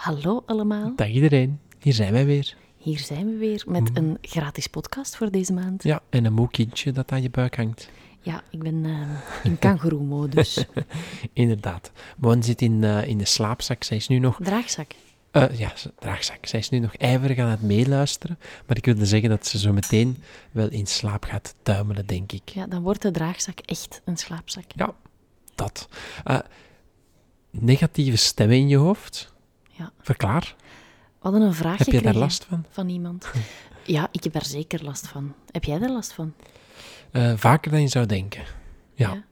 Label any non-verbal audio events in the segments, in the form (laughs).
Hallo allemaal. Dag iedereen, hier zijn wij weer. Hier zijn we weer met een gratis podcast voor deze maand. Ja, en een moe kindje dat aan je buik hangt. Ja, ik ben eh, in kangoeroe-modus. (laughs) Inderdaad. Mon zit in, eh, in de slaapzak. Zij is nu nog... Draagzak. eh, ja, draagzak. Zij is nu nog ijverig aan het meeluisteren. Maar ik wilde zeggen dat ze zo meteen wel in slaap gaat tuimelen, denk ik. Ja, dan wordt de draagzak echt een slaapzak. Ja, dat. Eh, negatieve stemmen in je hoofd? Ja. Verklaar. We hadden een vraag Heb je daar gekregen last van? van iemand. (laughs) Ja, ik heb daar zeker last van. Heb jij daar last van? Eh, vaker dan je zou denken. Ja. Ja.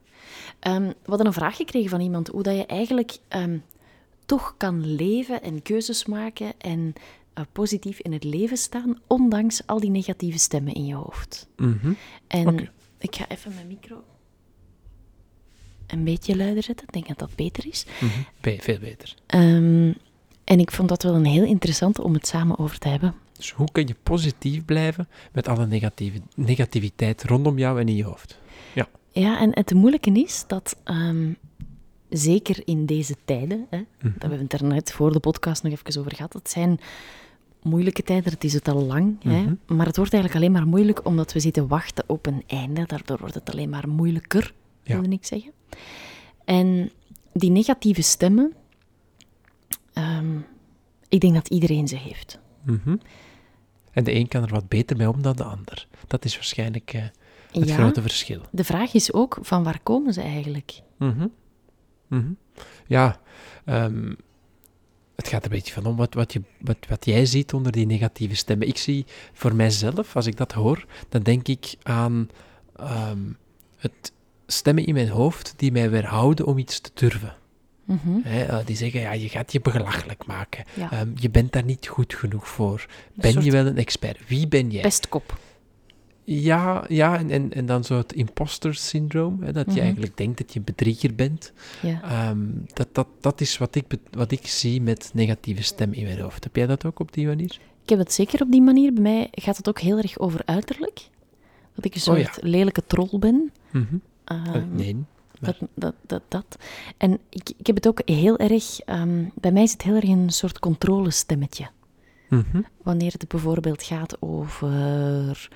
Ehm, we hadden een vraag gekregen van iemand hoe dat je eigenlijk ehm, toch kan leven en keuzes maken en eh, positief in het leven staan, ondanks al die negatieve stemmen in je hoofd. Mhm. En Oké. ik ga even mijn micro een beetje luider zetten. Ik denk dat dat beter is. Mhm. Be- veel beter. Ehm, en ik vond dat wel een heel interessant om het samen over te hebben. Dus hoe kun je positief blijven met alle negatieve, negativiteit rondom jou en in je hoofd? Ja, en het moeilijke is dat, ehm, zeker in deze tijden, hè, Mhm. dat hebben we het er net voor de podcast nog even over gehad, het zijn moeilijke tijden, het is het al lang, hè, Mhm. maar het wordt eigenlijk alleen maar moeilijk omdat we zitten wachten op een einde. Daardoor wordt het alleen maar moeilijker, Ja. wilde ik zeggen. En die negatieve stemmen, ehm, ik denk dat iedereen ze heeft. Mhm. En de een kan er wat beter mee om dan de ander. Dat is waarschijnlijk eh, het ja, grote verschil. de vraag is ook, van waar komen ze eigenlijk? Mhm. Mhm. Ja, ehm, het gaat er een beetje van om wat, wat, je, wat, wat jij ziet onder die negatieve stemmen. Ik zie voor mijzelf, als ik dat hoor, dan denk ik aan ehm, het stemmen in mijn hoofd die mij weerhouden om iets te durven. Mhm. Hè, eh, die zeggen, ja, je gaat je belachelijk maken. Ja. Ehm, je bent daar niet goed genoeg voor. Ben je wel een expert? Wie ben jij? pestkop. Ja, ja en, en, en dan zo het imposter syndroom, hè, dat Mhm. je eigenlijk denkt dat je een bedrieger bent. Ja. Ehm, dat, dat, dat is wat ik, wat ik zie met negatieve stem in mijn hoofd. Heb jij dat ook op die manier? Ik heb het zeker op die manier. Bij mij gaat het ook heel erg over uiterlijk. Dat ik een Oh ja. soort lelijke troll ben. Mhm. Ehm, Eh, nee. Dat, dat, dat, dat. En ik, ik heb het ook heel erg... ehm, bij mij is het heel erg een soort controlestemmetje. Mhm. Wanneer het bijvoorbeeld gaat over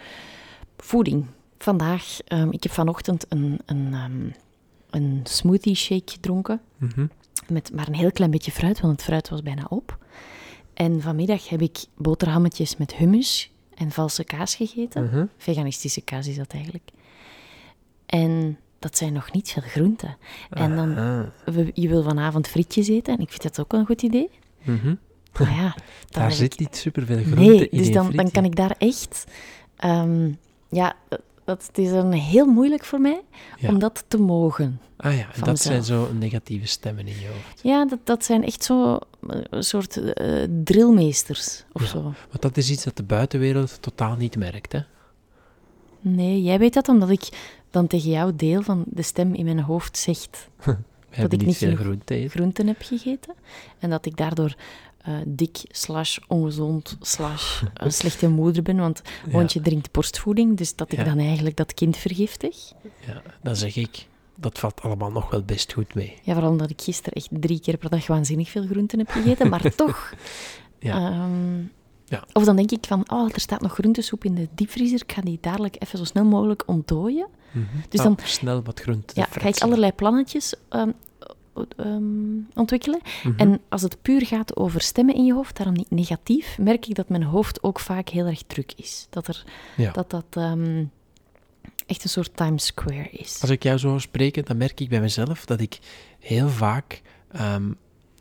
voeding. Vandaag, ehm, ik heb vanochtend een, een, ehm, een smoothie shake gedronken. Mhm. Met maar een heel klein beetje fruit, want het fruit was bijna op. En vanmiddag heb ik boterhammetjes met hummus en valse kaas gegeten. Mhm. Veganistische kaas is dat eigenlijk. En dat zijn nog niet veel groenten. En dan, we- je wil vanavond frietjes eten en ik vind dat ook een goed idee. Maar ja, (laughs) Daar zit niet superveel groente Nee, in dus dan, dan kan ik daar echt... ehm, ja, dat, het is een heel moeilijk voor mij Ja. om dat te mogen. Ah ja, van dat zijn zo negatieve stemmen in je hoofd. Ja, dat, dat zijn echt zo eh, een soort eh, drillmeesters of Ja. zo. Want dat is iets dat de buitenwereld totaal niet merkt, hè? Nee, jij weet dat omdat ik dan tegen jou deel van de stem in mijn hoofd zegt (laughs) hebben ik niet veel groente groenten heb gegeten. En dat ik daardoor eh, dik, slash ongezond, slash (laughs) een slechte moeder ben, want, want je drinkt borstvoeding, dus dat ik Ja. dan eigenlijk dat kind vergiftig. Ja, dan zeg ik, dat valt allemaal nog wel best goed mee. Ja, vooral omdat ik gisteren echt drie keer per dag waanzinnig veel groenten heb gegeten, maar (laughs) toch. Ja. Ehm, Ja. Of dan denk ik van, oh, er staat nog groentesoep in de diepvriezer, ik ga die dadelijk even zo snel mogelijk ontdooien. Mhm. Dus Ah, dan- snel wat groente Ja, ga ik allerlei plannetjes ehm, ehm, ontwikkelen. Mhm. En als het puur gaat over stemmen in je hoofd, daarom niet negatief, merk ik dat mijn hoofd ook vaak heel erg druk is. Dat er, Ja. dat, dat ehm, echt een soort Times Square is. Als ik jou zo hoor spreken, dan merk ik bij mezelf dat ik heel vaak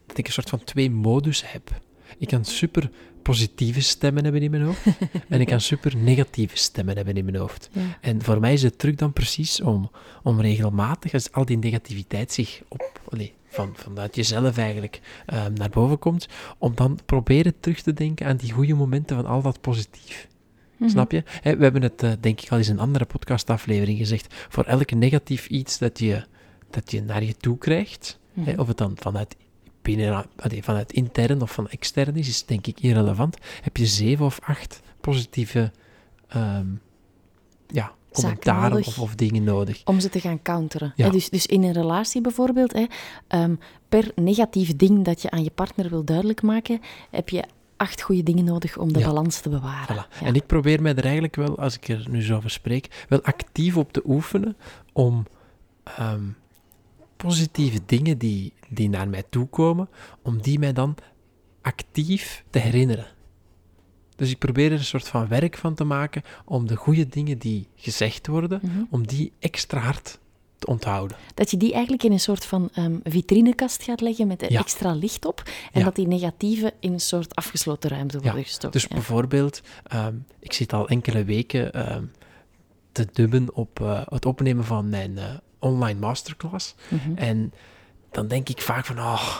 dat ik een soort van twee modus heb. Ik kan super positieve stemmen hebben in mijn hoofd en ik kan super negatieve stemmen hebben in mijn hoofd. Ja. En voor mij is de truc dan precies om, om regelmatig, als al die negativiteit zich op, allee, van, vanuit jezelf eigenlijk ehm, naar boven komt, om dan proberen terug te denken aan die goede momenten van al dat positief. Mhm. Snap je? We hebben het, eh, denk ik, al eens in een andere podcastaflevering gezegd. Voor elk negatief iets dat je, dat je naar je toe krijgt, of het dan vanuit, binnen, vanuit intern of van extern is, is denk ik irrelevant. Heb je zeven of acht positieve ehm, ja, commentaren of, of dingen nodig. Om ze te gaan counteren. Ja. Dus, dus in een relatie bijvoorbeeld, hè, ehm, per negatief ding dat je aan je partner wil duidelijk maken, heb je acht goede dingen nodig om de Ja. balans te bewaren. Voilà. Ja. En ik probeer mij er eigenlijk wel, als ik er nu zo over spreek, wel actief op te oefenen om ehm, positieve dingen die, die naar mij toe komen, om die mij dan actief te herinneren. Dus ik probeer er een soort van werk van te maken om de goede dingen die gezegd worden, Mhm. om die extra hard te onthouden. Dat je die eigenlijk in een soort van ehm, vitrinekast gaat leggen met er Ja. extra licht op. En Ja. dat die negatieve in een soort afgesloten ruimte worden Ja, gestoken. Dus bijvoorbeeld, ehm, ik zit al enkele weken ehm, te dubben op eh, het opnemen van mijn eh, online masterclass. Mhm. En dan denk ik vaak van, oh,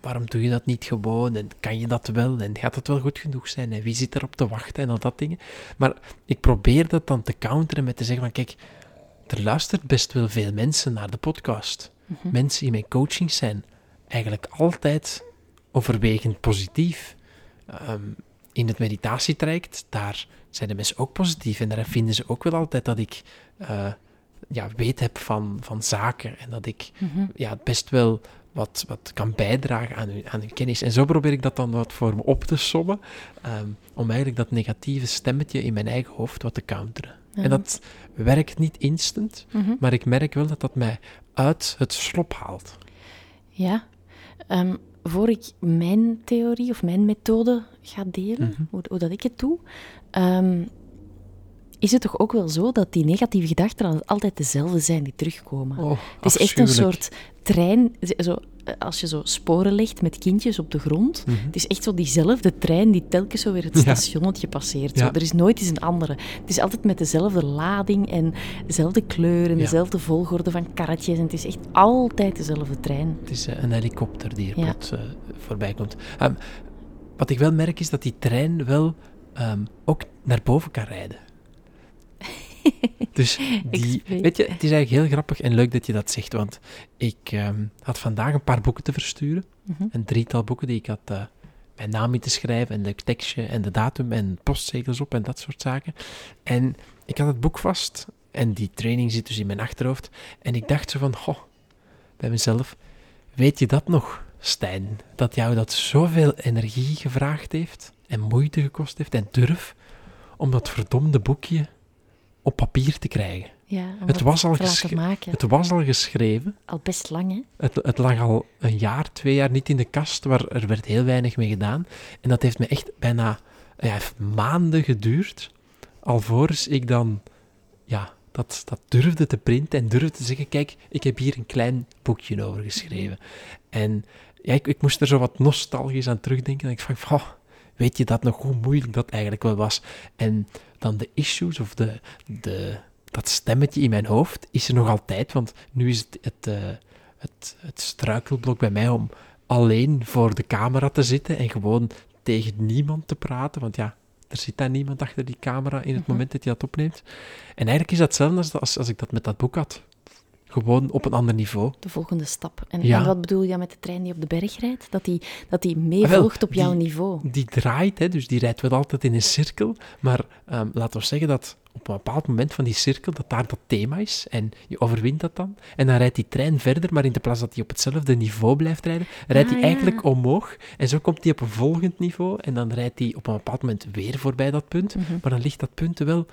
waarom doe je dat niet gewoon? En kan je dat wel? En gaat het wel goed genoeg zijn? En wie zit erop te wachten? En al dat dingen. Maar ik probeer dat dan te counteren met te zeggen van, kijk, er luistert best wel veel mensen naar de podcast. Mhm. Mensen in mijn coaching zijn eigenlijk altijd overwegend positief. Ehm, in het meditatietraject, daar zijn de mensen ook positief. En daar vinden ze ook wel altijd dat ik eh, ja, weet heb van, van zaken. En dat ik Mhm. ja, best wel wat, wat kan bijdragen aan hun, aan hun kennis. En zo probeer ik dat dan wat voor me op te sommen. ehm, om eigenlijk dat negatieve stemmetje in mijn eigen hoofd wat te counteren. En dat werkt niet instant, Mhm. maar ik merk wel dat dat mij uit het slop haalt. Ja. Ehm, voor ik mijn theorie of mijn methode ga delen, Mhm. hoe, hoe dat ik het doe, ehm, is het toch ook wel zo dat die negatieve gedachten altijd dezelfde zijn die terugkomen. Oh, het is echt een soort trein, zo, eh, als je zo sporen legt met kindjes op de grond. Mhm. Het is echt zo diezelfde trein die telkens zo weer het Ja. stationnetje passeert. Zo. Ja. Er is nooit eens een andere. Het is altijd met dezelfde lading en dezelfde kleur en Ja. dezelfde volgorde van karretjes. En het is echt altijd dezelfde trein. Het is eh, een helikopter die er plots eh, voorbij komt. Ehm, wat ik wel merk is dat die trein wel ehm, ook naar boven kan rijden. (laughs) Dus die, weet. je, het is eigenlijk heel grappig en leuk dat je dat zegt, want ik ehm, had vandaag een paar boeken te versturen. Mhm. Een drietal boeken die ik had eh, mijn naam in te schrijven en de tekstje en de datum en postzegels op en dat soort zaken. En ik had het boek vast en die training zit dus in mijn achterhoofd. En ik dacht zo van, goh, bij mezelf, weet je dat nog, Stijn? Dat jou dat zoveel energie gevraagd heeft en moeite gekost heeft en durf om dat verdomde boekje op papier te krijgen. Ja, Het was al, maken. het was al geschreven. Al best lang, hè? Het, het lag al een jaar, twee jaar niet in de kast, waar er werd heel weinig mee gedaan. En dat heeft me echt bijna ja, maanden geduurd, alvorens ik dan ja, dat, dat durfde te printen en durfde te zeggen, kijk, ik heb hier een klein boekje over geschreven. En ja, ik, ik moest er zo wat nostalgisch aan terugdenken. En ik van, oh, weet je dat nog, hoe moeilijk dat eigenlijk wel was? En dan de issues of de, de, dat stemmetje in mijn hoofd is er nog altijd, want nu is het, het, eh, het, het struikelblok bij mij om alleen voor de camera te zitten en gewoon tegen niemand te praten, want ja, er zit daar niemand achter die camera in het Mhm. moment dat je dat opneemt. En eigenlijk is dat hetzelfde als, als, als ik dat met dat boek had. Gewoon op een ander niveau. De volgende stap. En, Ja. en wat bedoel je dan met de trein die op de berg rijdt? Dat die, dat die Ah, meevolgt op jouw die- niveau. Die draait, hè, dus die rijdt wel altijd in een cirkel. Maar ehm, laten we zeggen dat op een bepaald moment van die cirkel, dat daar dat thema is. En je overwint dat dan. En dan rijdt die trein verder, maar in de plaats dat hij op hetzelfde niveau blijft rijden, rijdt Ah, hij ja. eigenlijk omhoog. En zo komt hij op een volgend niveau. En dan rijdt hij op een bepaald moment weer voorbij dat punt. Mhm. Maar dan ligt dat punt wel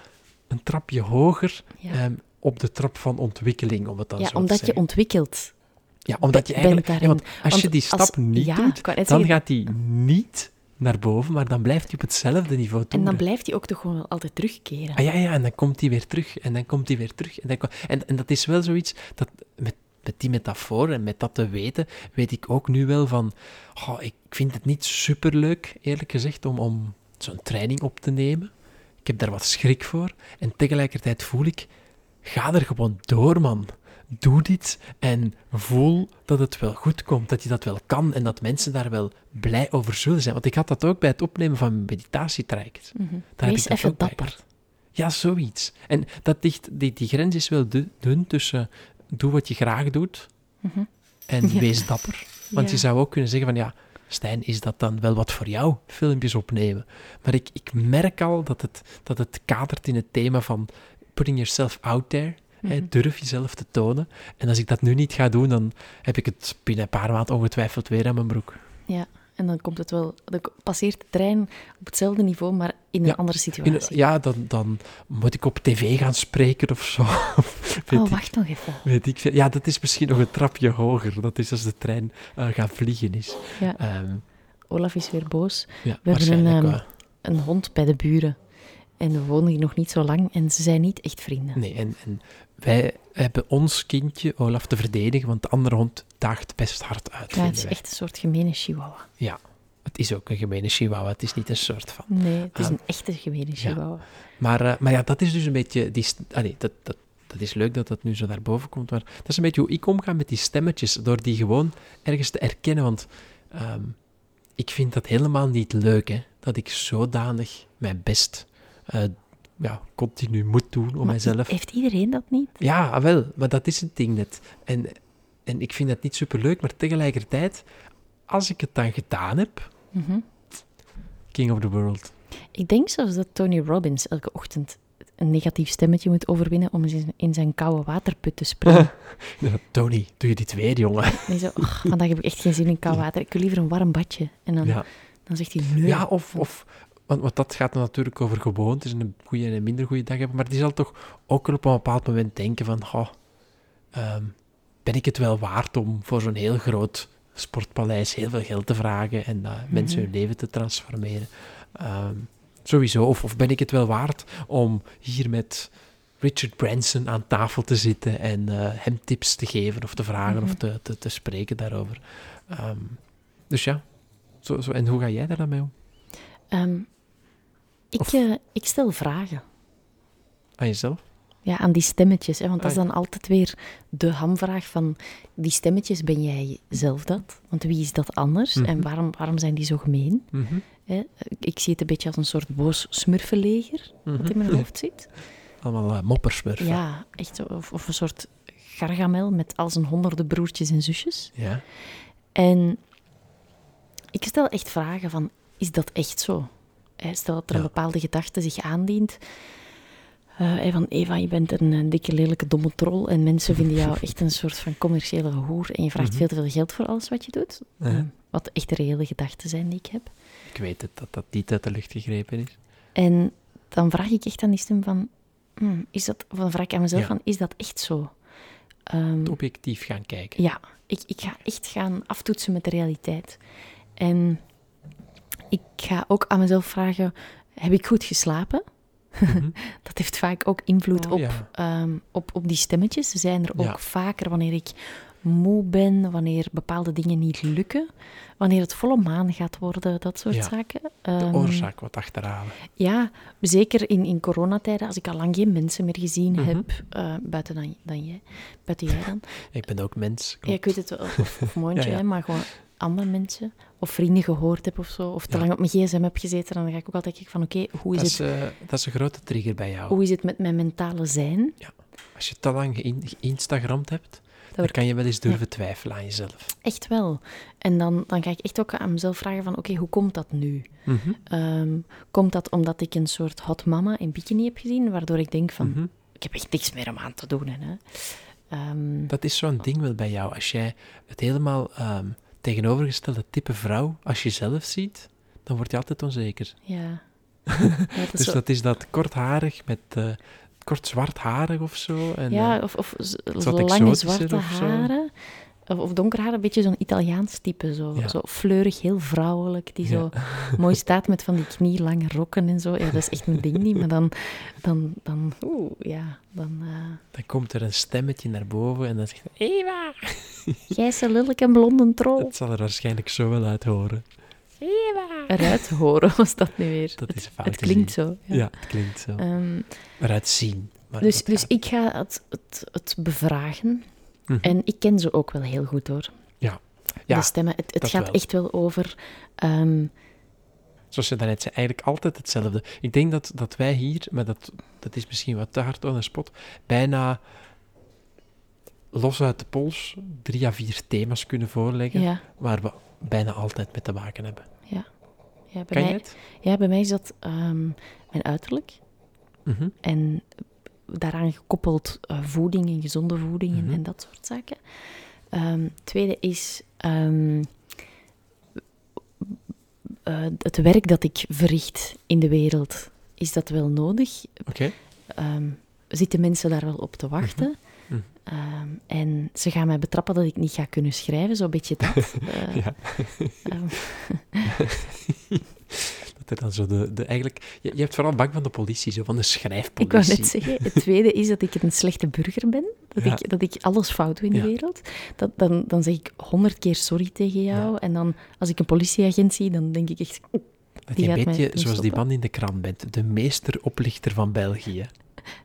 een trapje hoger Ja, ehm, op de trap van ontwikkeling, om het dan ja zo te omdat je zeggen. ontwikkelt. Ja, omdat je eigenlijk... Ja, want als Want je die stap als- niet ja, doet, dan zeggen- gaat hij niet naar boven, maar dan blijft hij op hetzelfde niveau En toeren. dan blijft hij ook toch gewoon altijd terugkeren. Ah ja, ja, en dan komt hij weer terug, en dan komt hij weer terug. En, dan en, en dat is wel zoiets, dat met, met die metafoor en met dat te weten, weet ik ook nu wel van, oh, ik vind het niet superleuk, eerlijk gezegd, om, om zo'n training op te nemen. Ik heb daar wat schrik voor. En tegelijkertijd voel ik, ga er gewoon door, man. Doe dit en voel dat het wel goed komt, dat je dat wel kan en dat mensen daar wel blij over zullen zijn. Want ik had dat ook bij het opnemen van mijn meditatietraject. Mhm. Daar heb Wees ik dat even bij dapper. Ja, zoiets. En dat ligt, die, die grens is wel du- dun tussen doe wat je graag doet Mhm. en (laughs) Ja. wees dapper. Want je zou ook kunnen zeggen van ja, Stijn, is dat dan wel wat voor jou, filmpjes opnemen? Maar ik, ik merk al dat het, dat het kadert in het thema van putting yourself out there. hè, Mhm. durf jezelf te tonen. En als ik dat nu niet ga doen, dan heb ik het binnen een paar maanden ongetwijfeld weer aan mijn broek. Ja, en dan komt het wel... Dan passeert de trein op hetzelfde niveau, maar in een Ja, andere In- situatie. ja, dan, dan moet ik op tv gaan spreken of zo. (laughs) Oh, ik wacht nog even. Weet ik. Ja, dat is misschien nog een trapje hoger. Dat is als de trein eh, gaan vliegen is. Ja. Ehm, Olaf is weer boos. ja, We hebben een, ehm. Een hond bij de buren. En we wonen hier nog niet zo lang en ze zijn niet echt vrienden. Nee, en, en wij hebben ons kindje, Olaf, te verdedigen, want de andere hond daagt best hard uit. Ja, het is wij. echt een soort gemene chihuahua. Ja, het is ook een gemene chihuahua. Het is niet een soort van. Nee, het is Ah. een echte gemene chihuahua. Maar, eh, maar ja, dat is dus een beetje... Die, dat, dat, dat is leuk dat dat nu zo naar boven komt, maar dat is een beetje hoe ik omga met die stemmetjes, door die gewoon ergens te erkennen, want ehm, ik vind dat helemaal niet leuk, hè, dat ik zodanig mijn best eh, ja, continu moet doen om mijzelf... Heeft iedereen dat niet? Ja, ah, wel, maar dat is het ding net. En, en ik vind dat niet superleuk, maar tegelijkertijd, als ik het dan gedaan heb, Mhm. King of the World. Ik denk zelfs dat Tony Robbins elke ochtend een negatief stemmetje moet overwinnen om in- zijn koude waterput te springen. (laughs) Ja, Tony, doe je dit weer, jongen? (laughs) En hij zo, "Och, vandaag heb ik echt geen zin in koud water. Ik wil liever een warm badje. En dan, Ja. dan zegt hij, nee. Ja, of, of want, want dat gaat natuurlijk over gewoontes en een goede en een minder goede dag hebben. Maar die zal toch ook wel op een bepaald moment denken van, ehm, ben ik het wel waard om voor zo'n heel groot sportpaleis heel veel geld te vragen en eh, mensen hun leven te transformeren? Ehm, sowieso. Of, of ben ik het wel waard om hier met Richard Branson aan tafel te zitten en eh, hem tips te geven of te vragen of Mhm. te, te, te spreken daarover? Ehm, dus ja, zo, zo. en hoe ga jij daar dan mee om? Ehm, ik, eh, ik stel vragen. Aan jezelf? Ja, aan die stemmetjes. Hè, want dat is Ah, dan altijd weer de hamvraag van... Die stemmetjes, ben jij zelf dat? Want wie is dat anders? Mhm. En waarom, waarom zijn die zo gemeen? Mhm. Hè? Ik zie het een beetje als een soort boos smurfenleger dat in mijn Mhm. (laughs) hoofd zit. Allemaal uh, moppersmurfen. Ja, echt zo. Of, of een soort gargamel met al zijn honderden broertjes en zusjes. Ja. En ik stel echt vragen van, is dat echt zo? Stel dat er een Ja. bepaalde gedachte zich aandient. hè, van Eva, je bent een, dikke, lelijke, domme troll en mensen vinden jou echt een soort van commerciële hoer en je vraagt Mhm. veel te veel geld voor alles wat je doet. Eh, wat echt de reële gedachten zijn die ik heb. Ik weet het, dat dat niet uit de lucht gegrepen is. En dan vraag ik echt aan die stem van, hmm, is dat, dan vraag ik aan mezelf Ja. van, is dat echt zo? Ehm, Objectief gaan kijken. ja, ik, ik ga echt gaan aftoetsen met de realiteit. En ik ga ook aan mezelf vragen, heb ik goed geslapen? Mhm. (laughs) Dat heeft vaak ook invloed Oh, op, ja. ehm, op, op die stemmetjes. Ze zijn er ook Ja. vaker wanneer ik moe ben, wanneer bepaalde dingen niet lukken, wanneer het volle maan gaat worden, dat soort Ja. zaken. De Ehm, oorzaak wat achterhalen. ja, zeker in, in coronatijden, als ik al lang geen mensen meer gezien Mhm. heb, eh, buiten dan, dan jij, buiten jij dan. (laughs) Ik ben ook mens. Ja, klopt. ik weet het wel, of, of (laughs) mondje, Ja, ja. hè, maar gewoon andere mensen of vrienden gehoord heb of zo, of te Ja. lang op mijn gsm heb gezeten, dan ga ik ook altijd kijken van oké, hoe, Dat is het, eh, dat is een grote trigger bij jou. hoe is het met mijn mentale zijn? Als je te lang geïn- geïnstagramd hebt, dan kan je wel eens durven twijfelen aan jezelf. Echt wel. En dan, dan ga ik echt ook aan mezelf vragen van oké, hoe komt dat nu? Mhm, Ehm, komt dat omdat ik een soort hot mama in bikini heb gezien, waardoor ik denk van, mhm. ik heb echt niks meer om aan te doen. Hè? Ehm, Dat is zo'n ding wel bij jou. Als jij het helemaal ehm, tegenovergestelde type vrouw als jezelf ziet, dan word je altijd onzeker. (laughs) ja. ja, dat is Dus zo- dat is dat kortharig met eh, kort zwartharig of zo. En, ja, eh, of, of lange zwarte of zo. haren. Of, of donker haar, een beetje zo'n Italiaans type. Zo, Ja. zo fleurig, heel vrouwelijk, die Ja. zo (laughs) mooi staat met van die knielange rokken en zo. Ja, dat is echt mijn ding niet. Maar dan, dan, dan oeh, ja, dan... eh dan komt er een stemmetje naar boven en dan zegt Eva! (laughs) Jij is een lelijk en blonde troll. Het zal er waarschijnlijk zo wel uit horen. Eruit horen was dat nu weer. Dat het, is fout het te klinkt zo. Ja. Ja, het klinkt zo. Ehm, Eruit zien. Maar dus dat dus gaat- ik ga het, het, het bevragen. Mhm. En ik ken ze ook wel heel goed hoor. Ja. Ja, de stemmen. Het, het gaat wel. echt wel over. ehm, Zoals je daarnet zei, eigenlijk altijd hetzelfde. Ik denk dat, dat wij hier, maar dat, dat is misschien wat te hard on spot, bijna los uit de pols drie à vier thema's kunnen voorleggen, ja, waar we bijna altijd mee te maken hebben. ja, bij Kan je mij, het? ja, bij mij is dat ehm, mijn uiterlijk. Mhm. En daaraan gekoppeld eh, voeding en gezonde voeding en, Mhm. en dat soort zaken. Ehm, tweede is ehm, eh, het werk dat ik verricht in de wereld. Is dat wel nodig? Ehm, zitten mensen daar wel op te wachten? Mhm. En ze gaan mij betrappen dat ik niet ga kunnen schrijven, zo'n beetje dat. (laughs) Eh, Ja. Dat (laughs) er dan zo de, de eigenlijk... Je, je hebt vooral bang van de politie, zo van de ik schrijfpolitie. wou net zeggen, het tweede is dat ik een slechte burger ben. Dat, Ja. ik, dat ik alles fout doe in Ja. de wereld. Dat, dan, dan zeg ik honderd keer sorry tegen jou. Ja. En dan, als ik een politieagent zie, dan denk ik echt... Dat je een beetje zoals die man in de krant bent, de meesteroplichter van België.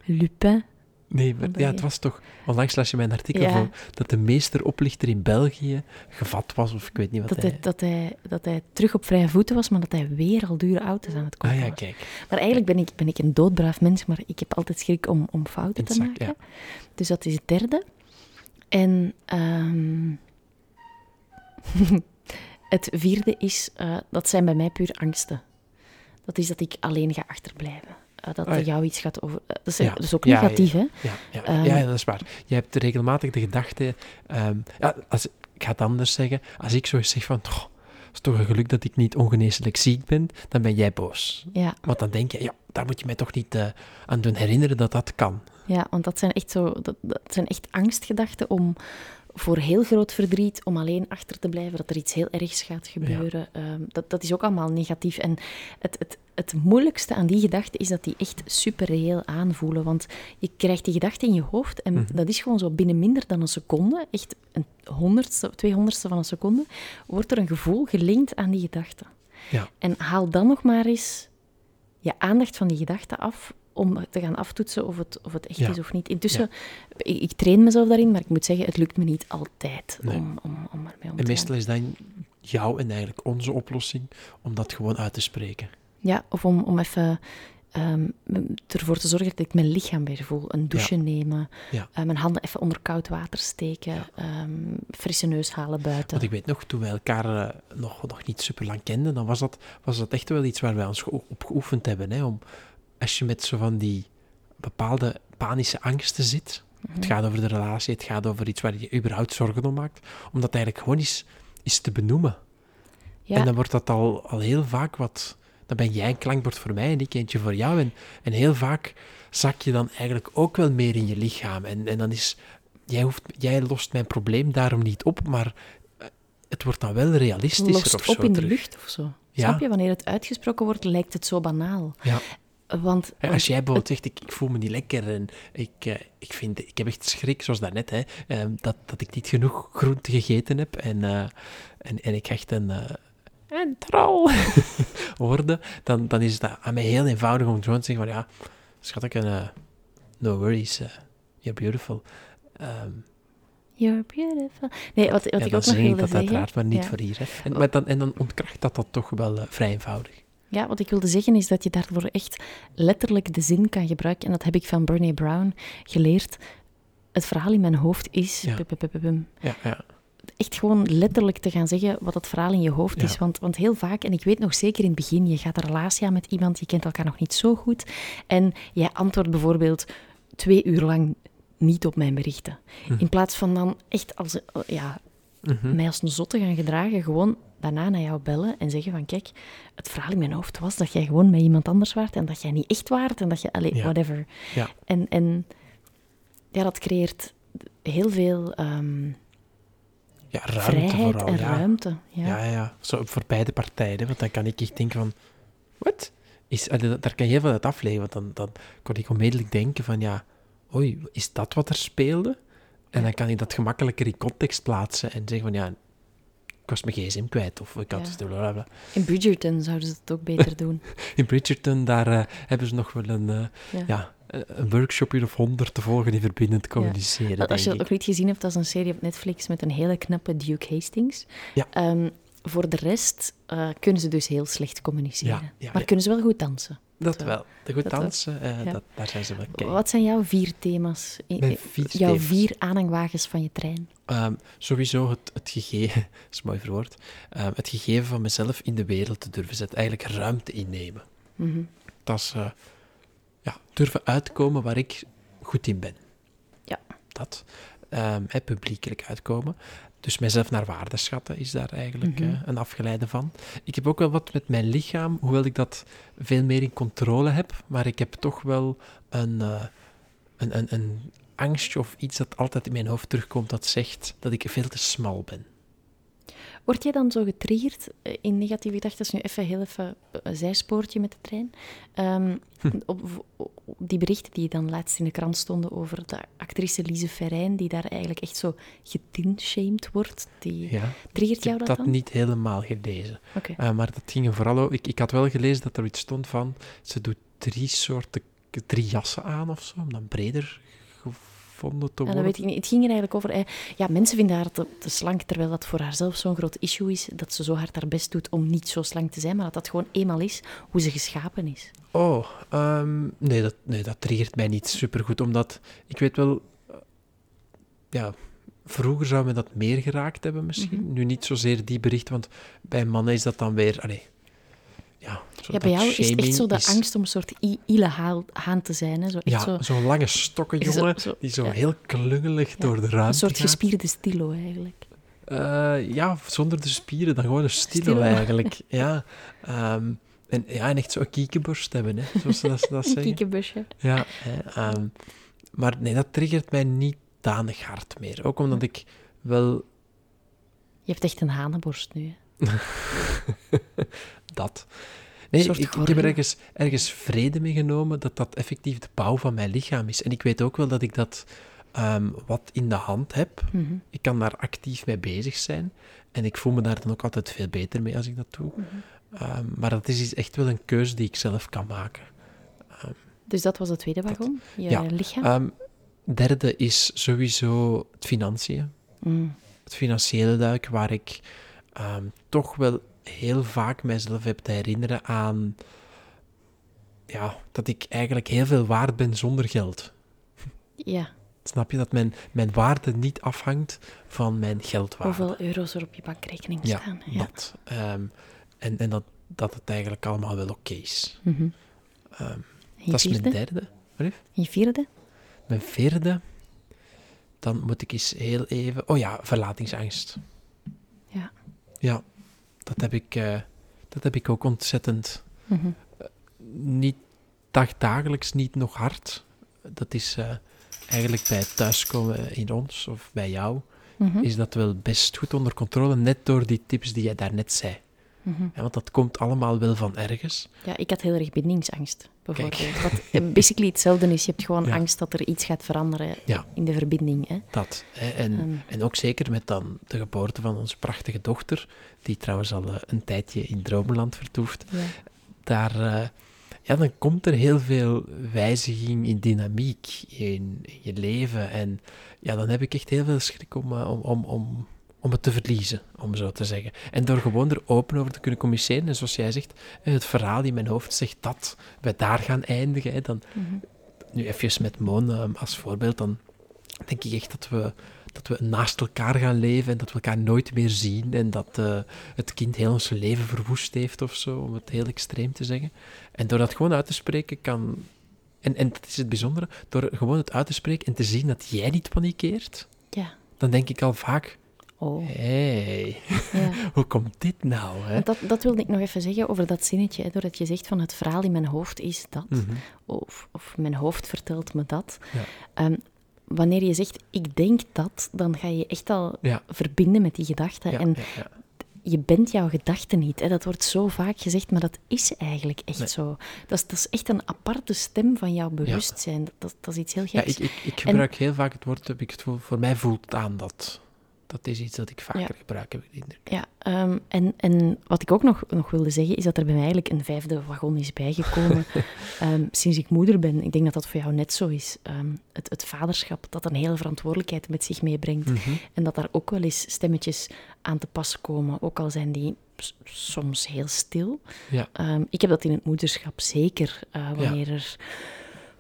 Lupin. Nee, maar, Van ja, het was toch... Onlangs las je mijn artikel Ja. voor dat de meesteroplichter in België gevat was, of ik weet niet wat Dat hij... dat, hij, dat hij terug op vrije voeten was, maar dat hij weer al dure auto's aan het kopen Ah ja, was. kijk. Maar eigenlijk ben ik, ben ik een doodbraaf mens, maar ik heb altijd schrik om, om fouten te maken. ja. Dus dat is het derde. En ehm, (laughs) het vierde is, eh, dat zijn bij mij puur angsten. Dat is dat ik alleen ga achterblijven. Eh, dat er ja. jou iets gaat over... eh, dat, is, Ja. is ook Ja, ja, negatief, hè? Ja, ja, Ehm. ja, dat is waar. Je hebt regelmatig de gedachte... ja, als, ik ga het anders zeggen. Als ik zo eens zeg van... "Goh, het is toch een geluk dat ik niet ongeneeslijk ziek ben, dan ben jij boos. Ja, Want dan denk je, ja, daar moet je mij toch niet aan doen herinneren dat dat kan. ja, want dat zijn echt zo... Dat, dat zijn echt angstgedachten om voor heel groot verdriet, om alleen achter te blijven, dat er iets heel ergs gaat gebeuren. Ehm, dat, dat is ook allemaal negatief. En het, het, het moeilijkste aan die gedachten is dat die echt super reëel aanvoelen. Want je krijgt die gedachte in je hoofd en Mhm. dat is gewoon zo binnen minder dan een seconde, echt een honderdste, tweehonderdste van een seconde, wordt er een gevoel gelinkt aan die gedachte. Ja. En haal dan nog maar eens je aandacht van die gedachte af om te gaan aftoetsen of het, of het echt Ja. is of niet. Intussen, ik, ik train mezelf daarin, maar ik moet zeggen, het lukt me niet altijd Nee. om, om, om ermee om En te meestal gaan. is dan jouw en eigenlijk onze oplossing om dat gewoon uit te spreken. Ja, of om, om even ehm, ervoor te zorgen dat ik mijn lichaam weer voel. Een douche nemen, Ja. eh, mijn handen even onder koud water steken, ehm, frisse neus halen buiten. Want ik weet nog, toen wij elkaar eh, nog, nog niet super lang kenden, dan was dat, was dat echt wel iets waar wij ons op geoefend hebben. Hè, om, als je met zo van die bepaalde panische angsten zit, Mhm. het gaat over de relatie, het gaat over iets waar je überhaupt zorgen om maakt, om dat eigenlijk gewoon eens, eens te benoemen. Ja, En dan wordt dat al, al heel vaak wat... Dan ben jij een klankbord voor mij en ik eentje voor jou. En, en heel vaak zak je dan eigenlijk ook wel meer in je lichaam. En, en dan is... Jij, hoeft, jij lost mijn probleem daarom niet op, maar eh, het wordt dan wel realistischer lost of op zo in de lucht of zo. Ja. Snap je? Wanneer het uitgesproken wordt, lijkt het zo banaal. Ja. Want, Als jij bijvoorbeeld zegt, ik, ik voel me niet lekker en ik, eh, ik, vind, ik heb echt schrik, zoals daarnet, hè, eh, dat, dat ik niet genoeg groente gegeten heb en, eh, en, en ik echt een, eh, een troll (laughs) worden, dan, dan is het aan mij heel eenvoudig om gewoon te zeggen van, ja, schat ik een, no worries, you're beautiful. Ehm, You're beautiful. Nee, wat, wat ja, ik ook nog zing ik wilde dat zeggen... uiteraard, maar niet Ja. voor hier. Hè. En, maar dan, en dan ontkracht dat dat toch wel vrij eenvoudig. Ja, wat ik wilde zeggen is dat je daarvoor echt letterlijk de zin kan gebruiken. En dat heb ik van Bernie Brown geleerd. Het verhaal in mijn hoofd is... Ja. Ja, ja. Echt gewoon letterlijk te gaan zeggen wat het verhaal in je hoofd is. Want, want heel vaak, en ik weet nog zeker in het begin, je gaat een relatie aan met iemand, je kent elkaar nog niet zo goed. En jij antwoordt bijvoorbeeld twee uur lang niet op mijn berichten. In plaats van dan echt als, ja, Mhm. mij als een zotte gaan gedragen, gewoon daarna naar jou bellen en zeggen van kijk, het verhaal in mijn hoofd was dat jij gewoon met iemand anders waart en dat jij niet echt waart en dat je, allee, Ja. whatever. Ja. En, en ja, dat creëert heel veel ehm, ja, ruimte vrijheid vooral. en ja. ruimte. Ja. Ja, ja, zo voor beide partijen. Want dan kan ik echt denken van... Wat? Is, daar kan je heel veel uit afleiden. Want dan, dan kon ik onmiddellijk denken van... Ja, oei, is dat wat er speelde? En dan kan ik dat gemakkelijker in context plaatsen. En zeggen van... Ja, ik was mijn gsm kwijt. Of ik had... Ja. blablabla. In Bridgerton zouden ze het ook beter doen. (laughs) In Bridgerton, daar eh, hebben ze nog wel een... eh, Ja. ja, een workshopje of honderd te volgen die verbindend communiceren, Als je dat nog niet gezien hebt, dat is een serie op Netflix met een hele knappe Duke Hastings. Ja. Ehm, voor de rest eh, kunnen ze dus heel slecht communiceren. Maar kunnen ze wel goed dansen. Dat wel. De goed dansen, eh, Ja. dat, daar zijn ze wel kei. Wat zijn jouw vier thema's? Mijn vier jouw thema's. vier aanhangwagens van je trein? Ehm, sowieso het, het gegeven, (laughs) dat is mooi verwoord, Ehm, het gegeven van mezelf in de wereld te durven zetten. Eigenlijk ruimte innemen. Mhm. Dat is eh, ja, durven uitkomen waar ik goed in ben. Ja. Dat. Ehm, hè, publiekelijk uitkomen. Dus mijzelf naar waarde schatten is daar eigenlijk Mhm. eh, een afgeleide van. Ik heb ook wel wat met mijn lichaam, hoewel ik dat veel meer in controle heb. Maar ik heb toch wel een, eh, een, een, een angstje of iets dat altijd in mijn hoofd terugkomt dat zegt dat ik veel te smal ben. Word jij dan zo getriggerd eh, in negatieve gedachten? Dat is nu even heel even een zijspoortje met de trein. Ehm, Hm. op, op die berichten die dan laatst in de krant stonden over de actrice Lise Ferrein, die daar eigenlijk echt zo getinshamed wordt. Die... Ja. Triggert Ik jou heb dat dat dan? niet helemaal gelezen. Eh, maar dat ging vooral over. Ik, ik had wel gelezen dat er iets stond van. Ze doet drie soorten. drie jassen aan of zo. Om dan breder gevonden te Ja, worden. dat weet ik niet. Het ging er eigenlijk over... ja, mensen vinden haar te, te slank, terwijl dat voor haarzelf zo'n groot issue is, dat ze zo hard haar best doet om niet zo slank te zijn, maar dat dat gewoon eenmaal is hoe ze geschapen is. Oh, ehm, nee, dat, nee, dat triggert mij niet supergoed. Omdat ik weet wel. eh, ja, vroeger zou me dat meer geraakt hebben misschien. Mhm. Nu niet zozeer die berichten, want bij mannen is dat dan weer. Allee, ja, Ja, bij jou is het echt zo de is- angst om een soort i- ille haal- haan te zijn. Hè? Zo, echt Ja, zo, zo'n lange stokken jongen, zo- die zo ja. heel klungelig door de ruimte een soort gaat. gespierde stilo eigenlijk. Eh, ja, zonder de spieren, dan gewoon een stilo, Stilo. (laughs) eigenlijk. ja, ehm, en, ja, en echt zo'n kiekenborst hebben, hè, zoals ze dat, dat (laughs) Een zeggen. kiekenbusje. Ja, hè, ehm, maar nee, dat triggert mij niet danig hard meer. Ook omdat ik wel Je hebt echt een hanenborst nu. Hè? (laughs) dat... Nee, ik, ik heb er ergens, ergens vrede mee genomen dat dat effectief de bouw van mijn lichaam is. En ik weet ook wel dat ik dat ehm, wat in de hand heb. Mhm. Ik kan daar actief mee bezig zijn. En ik voel me daar dan ook altijd veel beter mee als ik dat doe. Mhm. Ehm, maar dat is iets- echt wel een keuze die ik zelf kan maken. Dus dat was het tweede wagon, je Ja. lichaam. Ehm, derde is sowieso het financiën. Mm. Het financiële duik, waar ik ehm, toch wel heel vaak mijzelf heb te herinneren aan ja, dat ik eigenlijk heel veel waard ben zonder geld. Ja, Snap je? Dat mijn, mijn waarde niet afhangt van mijn geldwaarde. hoeveel euro's er op je bankrekening Ja, staan. Ja. dat. Ehm, en en dat, dat het eigenlijk allemaal wel oké is. Mhm. Ehm, dat is mijn derde. En je vierde? Mijn vierde, dan moet ik eens heel even... Oh ja, verlatingsangst. Ja. Ja, dat heb ik, eh, dat heb ik ook ontzettend. Mhm. Niet dagdagelijks, niet nog hard. Dat is eh, eigenlijk bij het thuiskomen in ons of bij jou, Mhm. is dat wel best goed onder controle, net door die tips die jij daarnet zei. Mhm. Ja, want dat komt allemaal wel van ergens. Ja, ik had heel erg bindingsangst, bijvoorbeeld. Wat eh, basically hetzelfde is. Je hebt gewoon Ja. angst dat er iets gaat veranderen Ja. in de verbinding. Hè? Dat. Hè. En, Ehm. en ook zeker met dan de geboorte van onze prachtige dochter, die trouwens al eh, een tijdje in Dromenland vertoeft. Ja. daar, eh, ja, dan komt er heel veel wijziging in dynamiek in, in je leven. En ja, dan heb ik echt heel veel schrik om, om, om, om, om het te verliezen, om zo te zeggen. En door gewoon er open over te kunnen communiceren, en zoals jij zegt, eh, het verhaal in mijn hoofd zegt dat wij daar gaan eindigen, hè, dan, Mhm. nu even met Moon eh, als voorbeeld, dan denk ik echt dat we, dat we naast elkaar gaan leven en dat we elkaar nooit meer zien en dat eh, het kind heel ons leven verwoest heeft of zo, om het heel extreem te zeggen. En door dat gewoon uit te spreken kan... En, en dat is het bijzondere, door gewoon het uit te spreken en te zien dat jij niet panikeert, Ja. dan denk ik al vaak, Oh. hey, Ja. (laughs) hoe komt dit nou? Hè? Dat, dat wilde ik nog even zeggen over dat zinnetje. Hè, doordat je zegt van het verhaal in mijn hoofd is dat. Mhm. Of, of mijn hoofd vertelt me dat. Ja. Ehm, wanneer je zegt ik denk dat, dan ga je echt al Ja. verbinden met die gedachte. Ja, en ja, ja. je bent jouw gedachte niet. Hè. Dat wordt zo vaak gezegd, maar dat is eigenlijk echt Nee. zo. Dat is, dat is echt een aparte stem van jouw bewustzijn. Dat, dat, dat is iets heel Ja, geks. ik, ik, ik gebruik heel vaak het woord, heb ik het gevoel, voor mij voelt het aan dat. Dat is iets dat ik vaker Ja. gebruik, heb ik de indruk. Ja, ehm, en, en wat ik ook nog, nog wilde zeggen, is dat er bij mij eigenlijk een vijfde wagon is bijgekomen (laughs) ehm, sinds ik moeder ben. Ik denk dat dat voor jou net zo is. Ehm, het, het vaderschap, dat een hele verantwoordelijkheid met zich meebrengt. Mhm. En dat daar ook wel eens stemmetjes aan te pas komen, ook al zijn die soms heel stil. Ja. Ik heb dat in het moederschap zeker, eh, wanneer, er,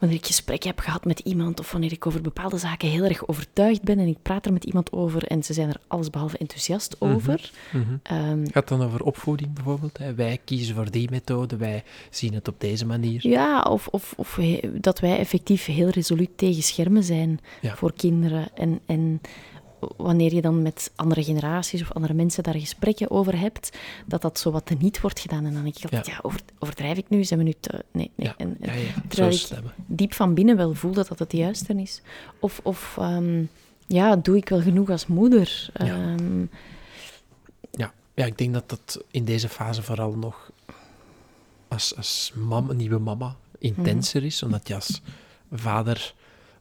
wanneer ik gesprek heb gehad met iemand of wanneer ik over bepaalde zaken heel erg overtuigd ben en ik praat er met iemand over en ze zijn er allesbehalve enthousiast Mhm. over. Ehm, Gaat het dan over opvoeding bijvoorbeeld? Hè? Wij kiezen voor die methode, wij zien het op deze manier. Ja, of, of, of dat wij effectief heel resoluut tegen schermen zijn Ja. voor kinderen. En, en wanneer je dan met andere generaties of andere mensen daar gesprekken over hebt, dat dat zo wat niet wordt gedaan. En dan denk ik ja, over, overdrijf ik nu? Zijn we nu te... Nee, nee. Ja, En, en ja, ja. terwijl ik diep van binnen wel voel dat dat het juiste is. Of, of ehm, ja, doe ik wel genoeg als moeder? Ja. Ehm, Ja. ja, ik denk dat dat in deze fase vooral nog als, als mam, nieuwe mama intenser is, omdat je als vader...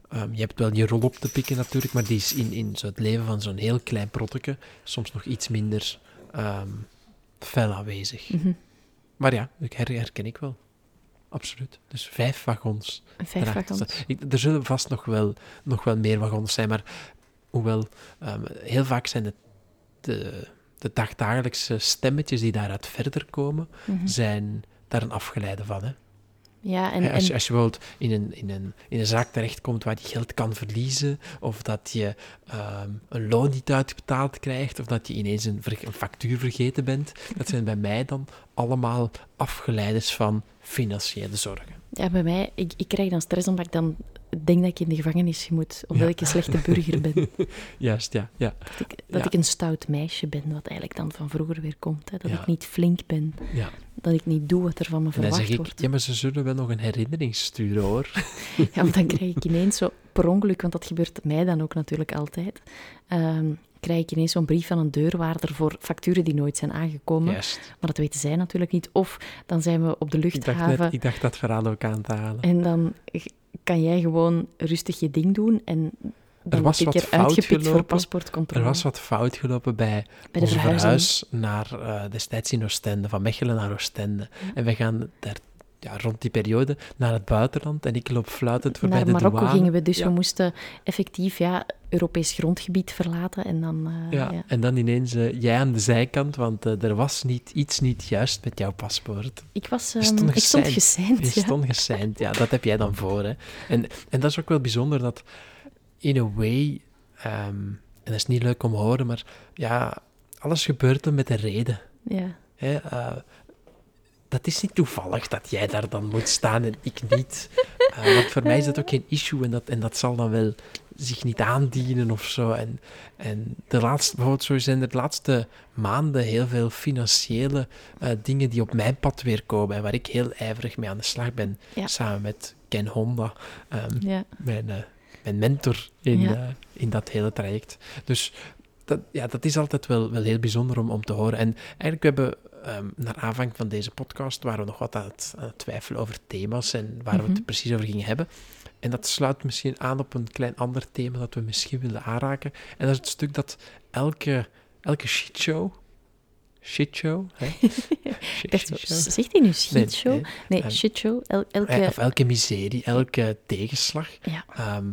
ehm, je hebt wel je rol op te pikken natuurlijk, maar die is in, in zo het leven van zo'n heel klein protteke soms nog iets minder ehm fel aanwezig. mhm. Maar ja, ik her, herken ik wel. Absoluut. Dus vijf wagons. Vijf wagons. Ik- er zullen vast nog wel, nog wel meer wagons zijn, maar hoewel ehm, heel vaak zijn het de, de dagdagelijkse stemmetjes die daaruit verder komen, Mhm. zijn daar een afgeleide van. Hè? Ja, en, als, je, als je bijvoorbeeld in een, in, een, in een zaak terechtkomt waar je geld kan verliezen, of dat je ehm, een loon niet uitbetaald krijgt, of dat je ineens een, factuur vergeten bent, dat zijn bij mij dan allemaal afgeleiders van financiële zorgen. Ja, bij mij, ik, ik krijg dan stress omdat ik dan denk dat ik in de gevangenis moet, omdat Ja. ik een slechte burger ben. (laughs) Juist, ja. ja. Dat, ik, dat Ja. ik een stout meisje ben, wat eigenlijk dan van vroeger weer komt. Hè. Dat ik niet flink ben, ja. Dat ik niet doe wat er van me dan verwacht zeg ik, wordt. ja, maar ze zullen wel nog een herinnering sturen, hoor. (laughs) Ja, want dan krijg ik ineens zo per ongeluk, want dat gebeurt mij dan ook natuurlijk altijd, ehm, krijg ik ineens zo'n brief van een deurwaarder voor facturen die nooit zijn aangekomen. Maar dat weten zij natuurlijk niet. Of dan zijn we op de Ik dacht, luchthaven net, ik dacht dat verhaal ook aan te halen. en dan kan jij gewoon rustig je ding doen en word ik wat er fout uitgepikt voor paspoortcontrole. Er was wat fout gelopen bij, Bij de verhuis naar eh, destijds in Oostende, van Mechelen naar Oostende. En we gaan daar ja, rond die periode naar het buitenland en ik loop fluitend voorbij Naar de Marokko douane. gingen we, dus Ja. we moesten effectief ja, Europees grondgebied verlaten. En dan, eh, Ja, ja. en dan ineens eh, jij aan de zijkant, want er was niet, iets niet juist met jouw paspoort. Ik, was, ehm, stond ik stond geseind. geseind. Je ja. stond geseind, ja, dat heb jij dan voor. Hè. En, en dat is ook wel bijzonder dat, in a way, ehm, en dat is niet leuk om te horen, maar ja, alles gebeurt dan met een reden. Ja. Hè? eh, dat is niet toevallig dat jij daar dan moet staan en ik niet. Eh, want voor mij is dat ook geen issue en dat, en dat zal dan wel zich niet aandienen of zo. En, en de laatste, bijvoorbeeld zo zijn er de laatste maanden heel veel financiële eh, dingen die op mijn pad weer komen en waar ik heel ijverig mee aan de slag ben, Ja. samen met Ken Honda, ehm, Ja. mijn, mijn mentor in, Ja. eh, in dat hele traject. Dus dat, ja, dat is altijd wel, wel heel bijzonder om, om te horen. En eigenlijk we hebben ehm, naar aanvang van deze podcast waren we nog wat aan het, aan het twijfelen over thema's en waar we Mhm. het precies over gingen hebben. En dat sluit misschien aan op een klein ander thema dat we misschien willen aanraken. En dat is het stuk dat elke, elke shitshow shitshow. Hè? (laughs) Dacht, zegt hij nu shitshow? Nee, nee, Ehm, shitshow. El, elke... Eh, Of elke miserie, elke tegenslag, Ja. ehm,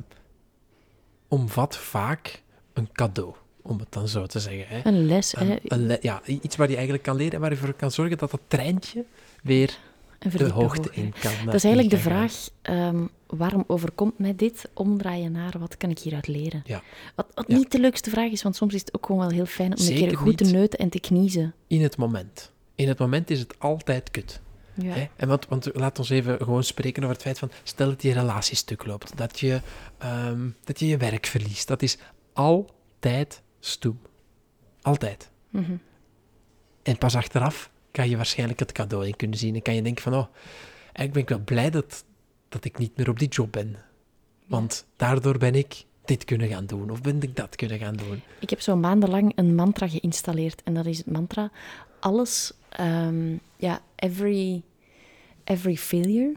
omvat vaak een cadeau, om het dan zo te zeggen. Hè? Een les, hè? Een- een le- ja, iets waar je eigenlijk kan leren en waar je voor kan zorgen dat dat treintje weer de hoogte in kan. eh, Dat is eigenlijk de vraag, ehm, waarom overkomt mij dit? Omdraaien naar, wat kan ik hieruit leren? Ja. Wat, wat Ja. niet de leukste vraag is, want soms is het ook gewoon wel heel fijn om een keer goed te neuten en te kniezen. In het moment. In het moment is het altijd kut. Ja. Hè? En want, want laat ons even gewoon spreken over het feit van, stel dat je relatie stuk loopt, dat je, ehm, dat je je werk verliest. Dat is altijd stoem. Altijd. Mhm. En pas achteraf kan je waarschijnlijk het cadeau in kunnen zien. En kan je denken van, oh, eigenlijk ben ik wel blij dat, dat ik niet meer op die job ben. Want daardoor ben ik dit kunnen gaan doen. Of ben ik dat kunnen gaan doen. Ik heb zo maandenlang een mantra geïnstalleerd. En dat is het mantra: alles, ehm, ja, every, every failure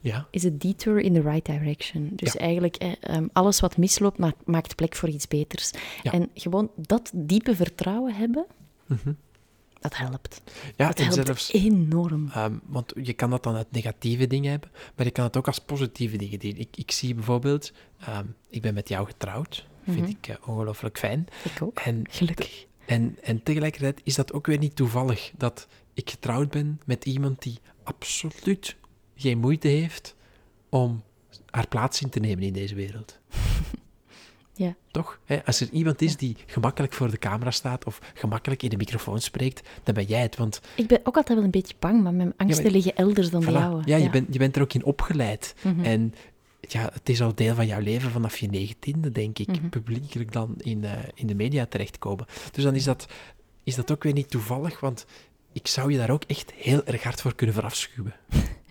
Ja, is a detour in the right direction. Dus Ja. eigenlijk, eh, ehm, alles wat misloopt, ma- maakt plek voor iets beters. Ja. En gewoon dat diepe vertrouwen hebben, Mhm. dat helpt. ja dat helpt zelfs... enorm. Ehm, want je kan dat dan uit negatieve dingen hebben, maar je kan het ook als positieve dingen doen. Ik, ik zie bijvoorbeeld, ik ben met jou getrouwd, vind Mhm. ik eh, ongelooflijk fijn. Ik ook. En, Gelukkig. En, en tegelijkertijd is dat ook weer niet toevallig dat ik getrouwd ben met iemand die absoluut geen moeite heeft om haar plaats in te nemen in deze wereld. (laughs) Ja. Toch? Hè, Als er iemand is die gemakkelijk voor de camera staat of gemakkelijk in de microfoon spreekt, dan ben jij het. Want Ik ben ook altijd wel een beetje bang, maar mijn angsten maar- liggen elders dan de voilà, jouwe. ja, Je, bent, je bent er ook in opgeleid. Mhm. En ja, het is al deel van jouw leven vanaf je negentiende, denk ik, Mhm. publiekelijk dan in, eh, in de media terechtkomen. Dus dan is dat, is dat ook weer niet toevallig, want ik zou je daar ook echt heel erg hard voor kunnen verafschuwen. (laughs)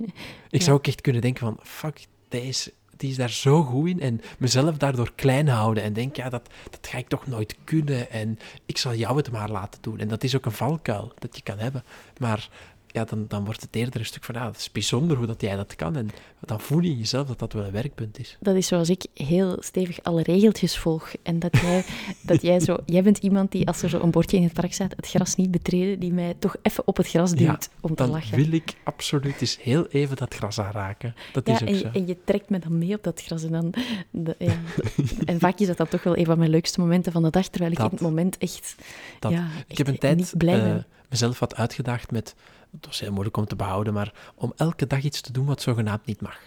ik Ja. zou ook echt kunnen denken van, fuck, deze, die is daar zo goed in en mezelf daardoor klein houden en denken, ja, dat, dat ga ik toch nooit kunnen en ik zal jou het maar laten doen. En dat is ook een valkuil dat je kan hebben. Maar ja, dan, dan wordt het eerder een stuk van, ja, het is bijzonder hoe dat jij dat kan. En dan voel je in jezelf dat dat wel een werkpunt is. Dat is zoals ik heel stevig alle regeltjes volg. En dat jij, dat jij zo... Jij bent iemand die, als er zo een bordje in het park staat, het gras niet betreden, die mij toch even op het gras duwt Ja, om te Dan lachen. wil ik absoluut eens heel even dat gras aanraken. Dat Ja, is ook en, zo. en je trekt me dan mee op dat gras. En, dan, de- ja. en vaak is dat dan toch wel een van mijn leukste momenten van de dag, terwijl ik Dat. in het moment echt, Dat. ja, Ik heb een tijd niet blij eh, ben. mezelf wat uitgedaagd met, het was heel moeilijk om te behouden, maar om elke dag iets te doen wat zogenaamd niet mag.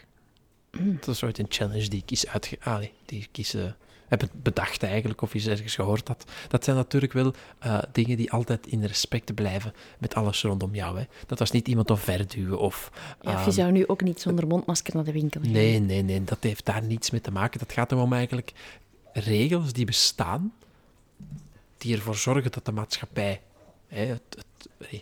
Mm. Dat is ooit een challenge die ik eens, uitge allee, die ik eens, eh, heb bedacht eigenlijk, of eens ergens gehoord had. Dat zijn natuurlijk wel eh, dingen die altijd in respect blijven met alles rondom jou. Hè. Dat was niet iemand omverduwen of... Ja, of je ehm, zou nu ook niet zonder mondmasker naar de winkel gaan. Nee, nee, nee, dat heeft daar niets mee te maken. Dat gaat erom eigenlijk regels die bestaan, die ervoor zorgen dat de maatschappij hè, het, het-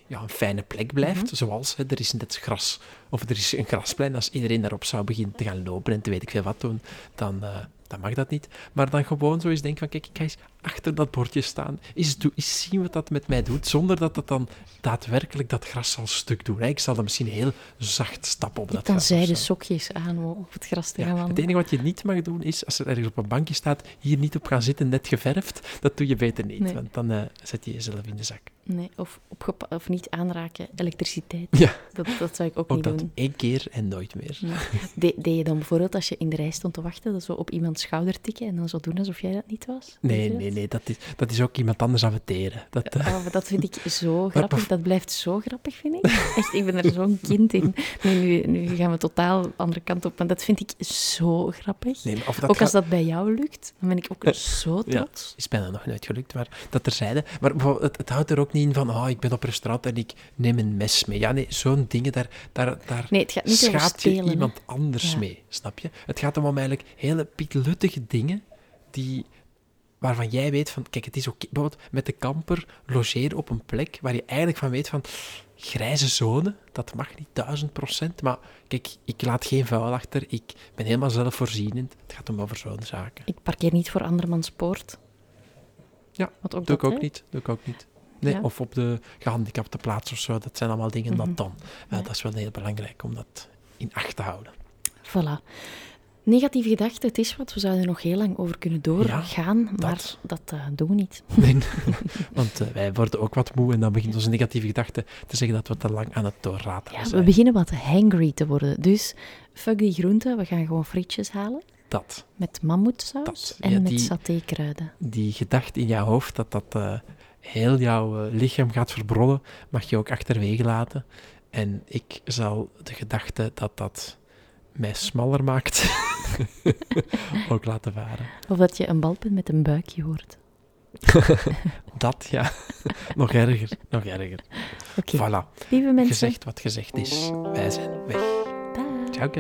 ja, een fijne plek blijft. Mhm. Zoals hè, er is net gras, of er is een grasplein. Als iedereen daarop zou beginnen te gaan lopen en te weet ik veel wat doen, dan, eh, dan mag dat niet. Maar dan gewoon zo eens denken van, kijk, ik ga eens achter dat bordje staan, doen, eens zien wat dat met mij doet, zonder dat het dan daadwerkelijk dat gras zal stuk doen. Ik zal dan misschien heel zacht stappen op dat dan gras. of zijde sokjes aan om op het gras te Ja, gaan het enige wat je niet mag doen is, als er ergens op een bankje staat, hier niet op gaan zitten, net geverfd, dat doe je beter niet, Nee. want dan eh, zet je jezelf in de zak. Nee, of, of niet aanraken, elektriciteit. Ja. Dat, dat zou ik ook, Ook niet dat doen. één keer en nooit meer. Nee. De, deed je dan bijvoorbeeld als je in de rij stond te wachten, dat zo op iemands schouder tikken en dan zo doen alsof jij dat niet was? Nee, dat? Nee, nee, dat is, dat is ook iemand anders. Dat, eh, Oh, maar dat vind ik zo (laughs) grappig. Dat blijft zo grappig, vind ik. Echt, ik ben er zo'n kind in. Nee, nu, nu gaan we totaal de andere kant op. Maar dat vind ik zo grappig. nee, maar of dat ook als dat bij jou lukt, dan ben ik ook Eh, zo ja. trots. is bijna nog nooit gelukt, maar dat terzijde. Maar het, het houdt er ook niet in van, oh, ik ben op restaurant en ik neem een mes mee. Ja, nee, zo'n dingen, daar, daar, daar Nee, het gaat niet over schaadt je iemand anders Ja. mee, snap je? Het gaat om eigenlijk hele pietluttige dingen die, waarvan jij weet van, kijk, het is oké. Bijvoorbeeld met de kamper logeren op een plek waar je eigenlijk van weet van, grijze zone, dat mag niet duizend procent, maar kijk, ik laat geen vuil achter, ik ben helemaal zelfvoorzienend. Het gaat om over zo'n zaken. Ik parkeer niet voor andermans poort. Ja, Wat ook Doe ik dat, ook hè? niet, doe ik ook niet. Nee, Ja. of op de gehandicapte plaats of zo, dat zijn allemaal dingen Mhm. dat dan. Uh, Ja. Dat is wel heel belangrijk om dat in acht te houden. Voilà. Negatieve gedachten, het is wat. We zouden er nog heel lang over kunnen doorgaan, maar dat eh, doen we niet. (laughs) Nee, want eh, wij worden ook wat moe en dan begint onze negatieve gedachte te zeggen dat we te lang aan het doorratelen Ja, zijn. we beginnen wat hangry te worden. Dus fuck die groenten, we gaan gewoon frietjes halen. Dat, Met mammoetsaus en ja, met satékruiden. die gedachte in jouw hoofd, dat dat eh, heel jouw lichaam gaat verbronnen, mag je ook achterwege laten. En ik zal de gedachte dat dat mij smaller maakt, (laughs) ook laten varen. Of dat je een balpen met een buikje hoort. (laughs) Dat, ja. nog erger, nog erger. Oké, Voilà. lieve mensen. Gezegd wat gezegd is. Wij zijn weg. Ciao.